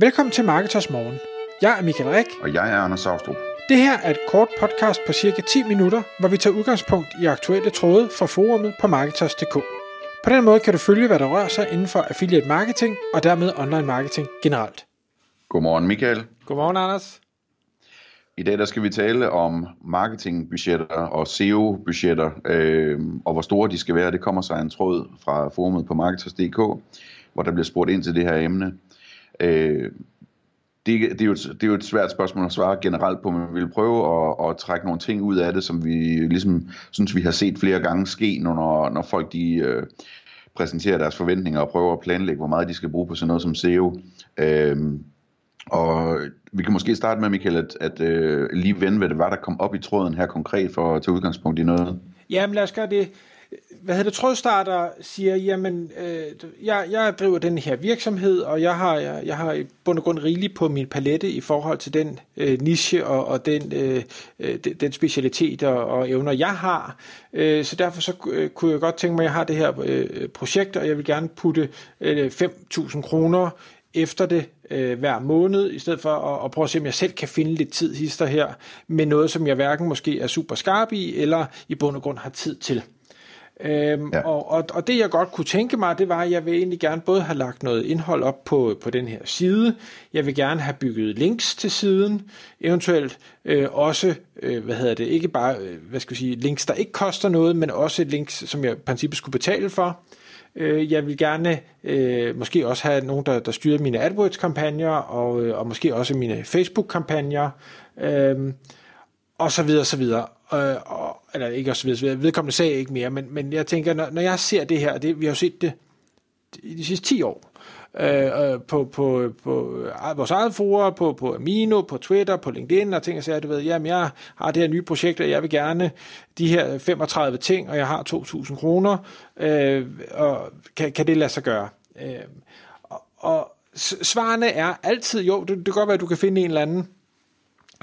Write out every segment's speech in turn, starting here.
Velkommen til Marketers Morgen. Jeg er Michael Rik. Og jeg er Anders Saustrup. Det her er et kort podcast på cirka 10 minutter, hvor vi tager udgangspunkt i aktuelle tråde fra forumet på Marketers.dk. På den måde kan du følge, hvad der rører sig inden for affiliate marketing og dermed online marketing generelt. Godmorgen Michael. Godmorgen Anders. I dag der skal vi tale om marketingbudgetter og SEO-budgetter, øh, og hvor store de skal være. Det kommer sig en tråd fra forumet på Marketers.dk, hvor der bliver spurgt ind til det her emne. Øh, det, det, er jo et, det er jo et svært spørgsmål at svare generelt på, men vi vil prøve at, at trække nogle ting ud af det, som vi ligesom synes, vi har set flere gange ske, når, når folk de, øh, præsenterer deres forventninger og prøver at planlægge, hvor meget de skal bruge på sådan noget som SEO. Øh, og vi kan måske starte med, Michael, at, at øh, lige vende, hvad det var, der kom op i tråden her konkret for at tage udgangspunkt i noget. Jamen lad os gøre det hvad hedder det, trådstarter siger, jamen, øh, jeg, jeg driver den her virksomhed, og jeg har, jeg, jeg har i bund og grund rigeligt på min palette i forhold til den øh, niche og, og den, øh, øh den specialitet og, og evner, jeg har. Øh, så derfor så øh, kunne jeg godt tænke mig, at jeg har det her øh, projekt, og jeg vil gerne putte øh, 5.000 kroner efter det øh, hver måned, i stedet for at, at prøve at se, om jeg selv kan finde lidt tid hister her, med noget, som jeg hverken måske er super skarp i, eller i bund og grund har tid til. Øhm, ja. og, og, og det jeg godt kunne tænke mig, det var, at jeg vil egentlig gerne både have lagt noget indhold op på, på den her side, jeg vil gerne have bygget links til siden, eventuelt øh, også, øh, hvad hedder det, ikke bare, øh, hvad skal vi sige, links, der ikke koster noget, men også links, som jeg i princippet skulle betale for. Øh, jeg vil gerne øh, måske også have nogen, der, der styrer mine AdWords-kampagner, og, øh, og måske også mine Facebook-kampagner, øh, og så videre, så videre øh, og, eller ikke også videre, vedkommende sagde ikke mere, men, men jeg tænker, når, når jeg ser det her, det, vi har jo set det i de sidste 10 år, øh, øh, på, på, på øh, vores eget forer, på, på Amino, på Twitter, på LinkedIn, og ting og sager, du ved, jamen jeg har det her nye projekt, og jeg vil gerne de her 35 ting, og jeg har 2.000 kroner, øh, og kan, kan det lade sig gøre? Øh, og, og svarene er altid, jo, det, det kan godt være, at du kan finde en eller anden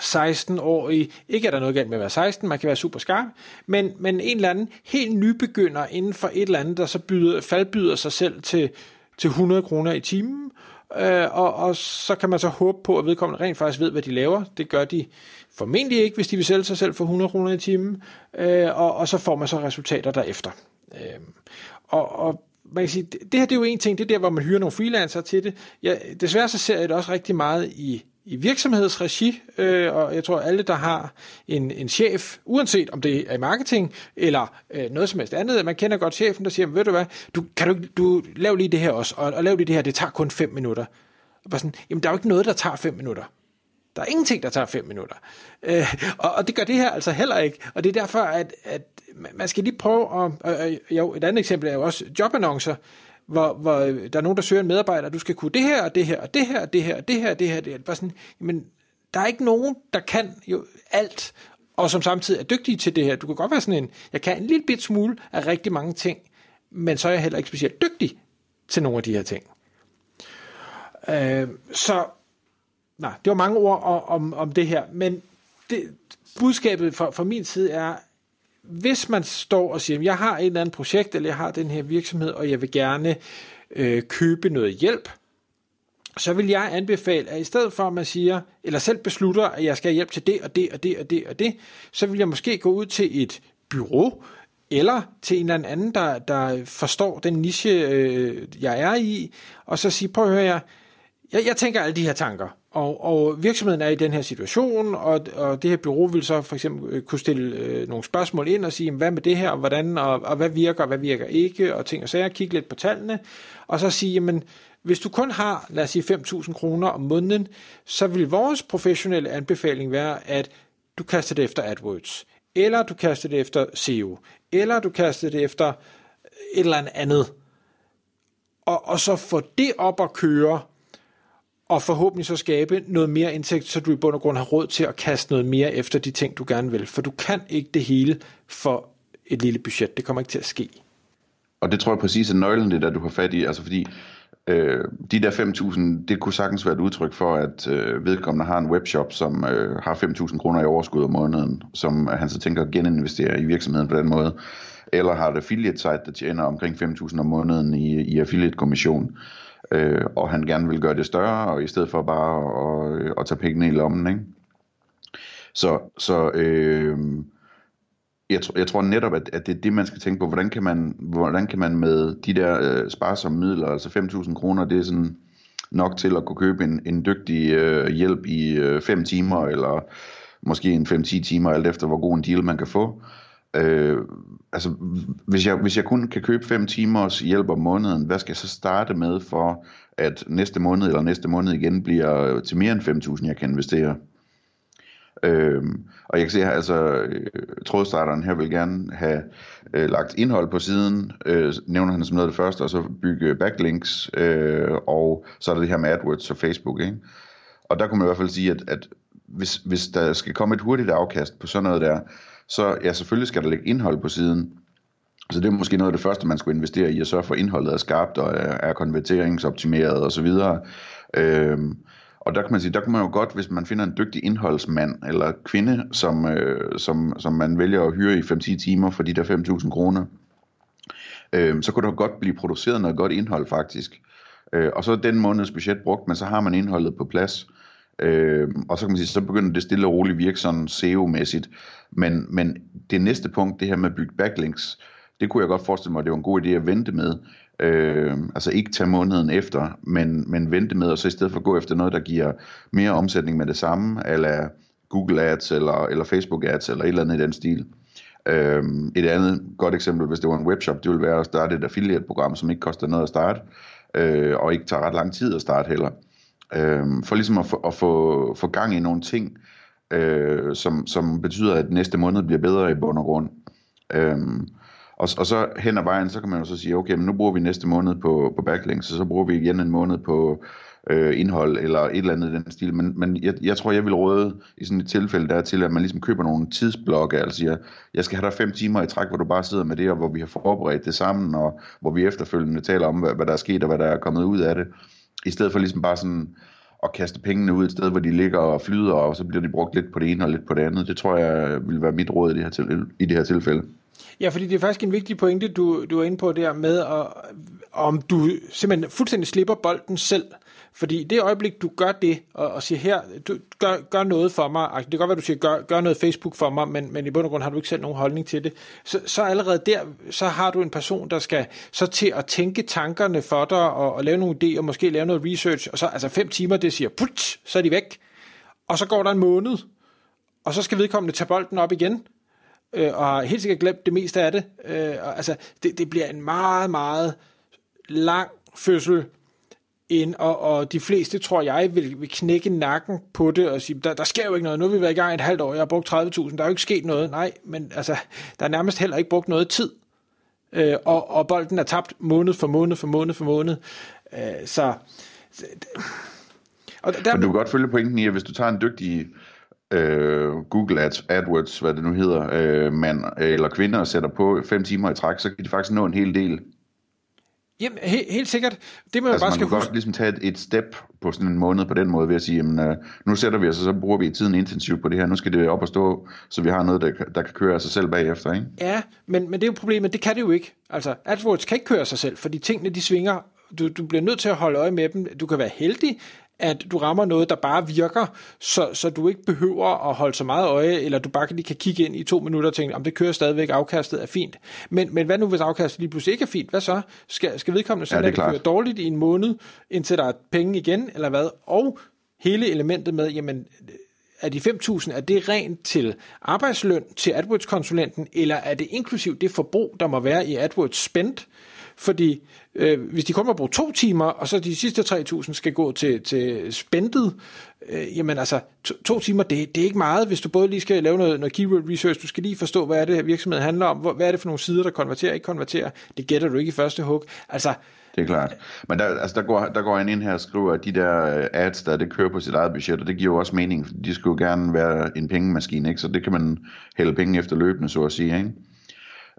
16-årig, ikke er der noget galt med at være 16, man kan være super skarp, men, men en eller anden helt nybegynder inden for et eller andet, der så byder, faldbyder sig selv til, til 100 kroner i timen, øh, og, og så kan man så håbe på, at vedkommende rent faktisk ved, hvad de laver. Det gør de formentlig ikke, hvis de vil sælge sig selv for 100 kroner i timen, øh, og, og så får man så resultater derefter. Øh, og, og man kan sige, det, det her det er jo en ting, det er der, hvor man hyrer nogle freelancer til det. Ja, desværre så ser jeg det også rigtig meget i i virksomhedsregi, øh, og jeg tror alle, der har en, en chef, uanset om det er i marketing eller øh, noget som helst andet, man kender godt chefen, der siger, ved du hvad, du, kan du, du lav lige det her også, og, og lav lige det her, det tager kun 5 minutter. Og bare sådan, jamen der er jo ikke noget, der tager 5 minutter. Der er ingenting, der tager 5 minutter. Øh, og, og det gør det her altså heller ikke, og det er derfor, at, at man skal lige prøve at, og, og, jo, et andet eksempel er jo også jobannoncer, hvor, hvor øh, der er nogen, der søger en medarbejder, du skal kunne det her, og det her, og det her, og det her, og det her, det her, det her. Bare sådan, jamen, der er ikke nogen, der kan jo alt, og som samtidig er dygtige til det her. Du kan godt være sådan en, jeg kan en lille bit smule af rigtig mange ting, men så er jeg heller ikke specielt dygtig til nogle af de her ting. Øh, så, nej, det var mange ord om, om det her, men det, budskabet fra, fra min side er, hvis man står og siger, jeg har et eller andet projekt, eller jeg har den her virksomhed, og jeg vil gerne øh, købe noget hjælp, så vil jeg anbefale, at i stedet for at man siger, eller selv beslutter, at jeg skal have hjælp til det og det og det og det og det, så vil jeg måske gå ud til et bureau, eller til en eller anden, der, der forstår den niche, øh, jeg er i, og så sige, prøv at høre, jeg, jeg, jeg tænker alle de her tanker, og, og virksomheden er i den her situation, og, og det her bureau vil så for eksempel øh, kunne stille øh, nogle spørgsmål ind og sige, hvad med det her, og hvordan, og, og hvad virker, og hvad virker ikke, og ting og sager, kigge lidt på tallene, og så sige, jamen, hvis du kun har, lad os sige, 5.000 kroner om måneden, så vil vores professionelle anbefaling være, at du kaster det efter AdWords, eller du kaster det efter SEO, eller du kaster det efter et eller andet. Og, og så få det op at køre, og forhåbentlig så skabe noget mere indtægt, så du i bund og grund har råd til at kaste noget mere efter de ting, du gerne vil. For du kan ikke det hele for et lille budget. Det kommer ikke til at ske. Og det tror jeg præcis er nøglen, det der du har fat i. Altså fordi øh, de der 5.000, det kunne sagtens være et udtryk for, at øh, vedkommende har en webshop, som øh, har 5.000 kroner i overskud om måneden, som han så tænker at geninvestere i virksomheden på den måde. Eller har et affiliate site, der tjener omkring 5.000 om måneden i, i affiliate kommission øh, og han gerne vil gøre det større, og i stedet for bare at, at, at tage pengene i lommen, ikke? Så, så øh, jeg, tror, jeg tror netop, at, at det er det, man skal tænke på. Hvordan kan man, hvordan kan man med de der øh, sparsomme midler, altså 5.000 kroner, det er sådan nok til at kunne købe en, en dygtig øh, hjælp i 5 øh, timer, eller måske en 5-10 timer, alt efter hvor god en deal man kan få. Øh, Øh, altså, hvis jeg, hvis jeg kun kan købe 5 timers hjælp om måneden, hvad skal jeg så starte med for, at næste måned eller næste måned igen bliver til mere end 5.000, jeg kan investere? Øhm, og jeg kan se her, altså øh, trådstarteren her vil gerne have øh, lagt indhold på siden, øh, nævner han som noget af det første, og så bygge backlinks, øh, og så er der det her med AdWords og Facebook, ikke? Og der kunne man i hvert fald sige, at, at hvis, hvis der skal komme et hurtigt afkast på sådan noget der, så ja, selvfølgelig skal der ligge indhold på siden. Så det er måske noget af det første, man skulle investere i, at sørge for, at indholdet er skarpt og er, konverteringsoptimeret osv. Øhm, og der kan man sige, der kan man jo godt, hvis man finder en dygtig indholdsmand eller kvinde, som, øh, som, som man vælger at hyre i 5-10 timer for de der 5.000 kroner, øh, så kunne der godt blive produceret noget godt indhold faktisk. Øh, og så den måneds budget brugt, men så har man indholdet på plads. Øh, Øh, og så kan man sige, så begynder det stille og roligt virke sådan SEO-mæssigt. Men, men det næste punkt, det her med at bygge backlinks, det kunne jeg godt forestille mig, at det var en god idé at vente med. Øh, altså ikke tage måneden efter, men, men vente med, og så i stedet for gå efter noget, der giver mere omsætning med det samme, eller Google Ads, eller, eller Facebook Ads, eller et eller andet i den stil. Øh, et andet godt eksempel, hvis det var en webshop, det ville være at starte et affiliate-program, som ikke koster noget at starte, øh, og ikke tager ret lang tid at starte heller. Øh, for ligesom at, få, at få, få gang i nogle ting, øh, som, som betyder, at næste måned bliver bedre i bund og grund. Øh, og, og så hen ad vejen, så kan man jo så sige, okay, men nu bruger vi næste måned på, på backlinks, og så bruger vi igen en måned på øh, indhold, eller et eller andet i den stil. Men, men jeg, jeg tror, jeg vil råde i sådan et tilfælde der til, at man ligesom køber nogle tidsblokke, altså siger, jeg skal have dig fem timer i træk, hvor du bare sidder med det, og hvor vi har forberedt det sammen, og hvor vi efterfølgende taler om, hvad, hvad der er sket, og hvad der er kommet ud af det. I stedet for ligesom bare sådan at kaste pengene ud et sted, hvor de ligger og flyder, og så bliver de brugt lidt på det ene og lidt på det andet. Det tror jeg vil være mit råd i det her, til, i det her tilfælde. Ja, fordi det er faktisk en vigtig pointe, du, du er inde på der med, at, om du simpelthen fuldstændig slipper bolden selv. Fordi det øjeblik, du gør det, og, og siger her, du gør, gør noget for mig, det kan godt være, du siger, gør, gør noget Facebook for mig, men, men i bund og grund har du ikke selv nogen holdning til det, så, så allerede der, så har du en person, der skal så til at tænke tankerne for dig, og, og lave nogle idéer, og måske lave noget research, og så altså fem timer, det siger, put, så er de væk. Og så går der en måned, og så skal vedkommende tage bolden op igen, øh, og har helt sikkert glemt det meste af det. Øh, og, altså, det, det bliver en meget, meget lang fødsel, ind, og, og de fleste, tror jeg, vil, vil knække nakken på det og sige, der, der sker jo ikke noget. Nu har vi været i gang et halvt år, jeg har brugt 30.000, der er jo ikke sket noget. Nej, men altså, der er nærmest heller ikke brugt noget tid. Øh, og, og bolden er tabt måned for måned for måned for måned. Øh, så... Og der, men du kan godt følge pointen i, at hvis du tager en dygtig øh, Google Ads, AdWords, hvad det nu hedder, øh, mand øh, eller kvinde og sætter på fem timer i træk, så kan de faktisk nå en hel del. Jamen, he- helt sikkert. Det må altså, jeg bare man skal kan huske. godt ligesom tage et, et step på sådan en måned på den måde ved at sige, jamen, øh, nu sætter vi os, og så bruger vi tiden intensivt på det her. Nu skal det op og stå, så vi har noget, der, der kan køre af sig selv bagefter. Ikke? Ja, men, men det er jo problemet, det kan det jo ikke. Altså, AdWords kan ikke køre sig selv, fordi tingene de svinger. Du, du bliver nødt til at holde øje med dem. Du kan være heldig, at du rammer noget, der bare virker, så, så du ikke behøver at holde så meget øje, eller du bare lige kan kigge ind i to minutter og tænke, om det kører stadigvæk, afkastet er fint. Men, men hvad nu, hvis afkastet lige pludselig ikke er fint? Hvad så? Skal, skal vedkommende sådan, Ja, det at det kører dårligt i en måned, indtil der er penge igen, eller hvad? Og hele elementet med, jamen, er de 5.000, er det rent til arbejdsløn til AdWords-konsulenten, eller er det inklusiv det forbrug, der må være i AdWords spend? Fordi øh, hvis de kun må bruge to timer, og så de sidste 3.000 skal gå til, til spendet, øh, jamen altså, to, to timer, det, det er ikke meget, hvis du både lige skal lave noget, noget keyword research, du skal lige forstå, hvad er det, virksomheden handler om, hvor, hvad er det for nogle sider, der konverterer, ikke konverterer, det gætter du ikke i første hug. Altså, Det er klart. Men der, altså, der, går, der går han ind her og skriver, at de der øh, ads, der det kører på sit eget budget, og det giver jo også mening, for de skulle jo gerne være en pengemaskine, ikke? så det kan man hælde penge efter løbende, så at sige. Ikke?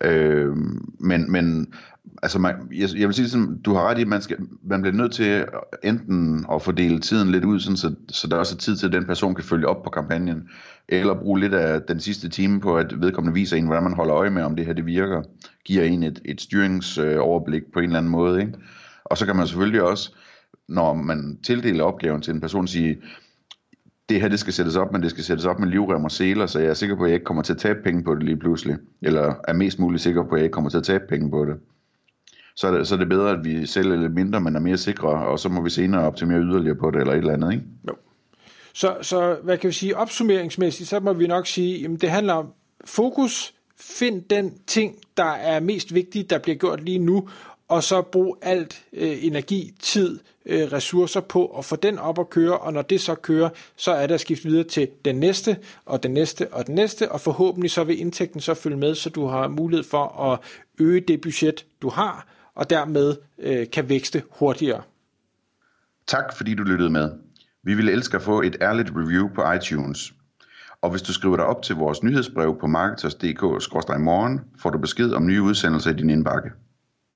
Øh, men, men altså man, jeg, jeg vil sige sådan, du har ret i, at man, skal, man bliver nødt til enten at fordele tiden lidt ud, sådan, så, så der også er tid til, at den person kan følge op på kampagnen, eller bruge lidt af den sidste time på, at vedkommende viser en, hvordan man holder øje med, om det her det virker, giver en et, et styringsoverblik på en eller anden måde. Ikke? Og så kan man selvfølgelig også når man tildeler opgaven til en person, sige, det her det skal sættes op, men det skal sættes op med livrem og seler, så jeg er sikker på, at jeg ikke kommer til at tabe penge på det lige pludselig. Eller er mest muligt sikker på, at jeg ikke kommer til at tabe penge på det. Så er det, så er det bedre, at vi sælger lidt mindre, men er mere sikre, og så må vi senere optimere yderligere på det, eller et eller andet, ikke? Jo. Så, så hvad kan vi sige, opsummeringsmæssigt, så må vi nok sige, at det handler om fokus, find den ting, der er mest vigtig, der bliver gjort lige nu, og så bruge alt øh, energi, tid, øh, ressourcer på at få den op at køre, og når det så kører, så er der skift videre til den næste, og den næste, og den næste, og forhåbentlig så vil indtægten så følge med, så du har mulighed for at øge det budget, du har, og dermed øh, kan vækste hurtigere. Tak fordi du lyttede med. Vi ville elske at få et ærligt review på iTunes. Og hvis du skriver dig op til vores nyhedsbrev på marketers.dk-morgen, får du besked om nye udsendelser i din indbakke.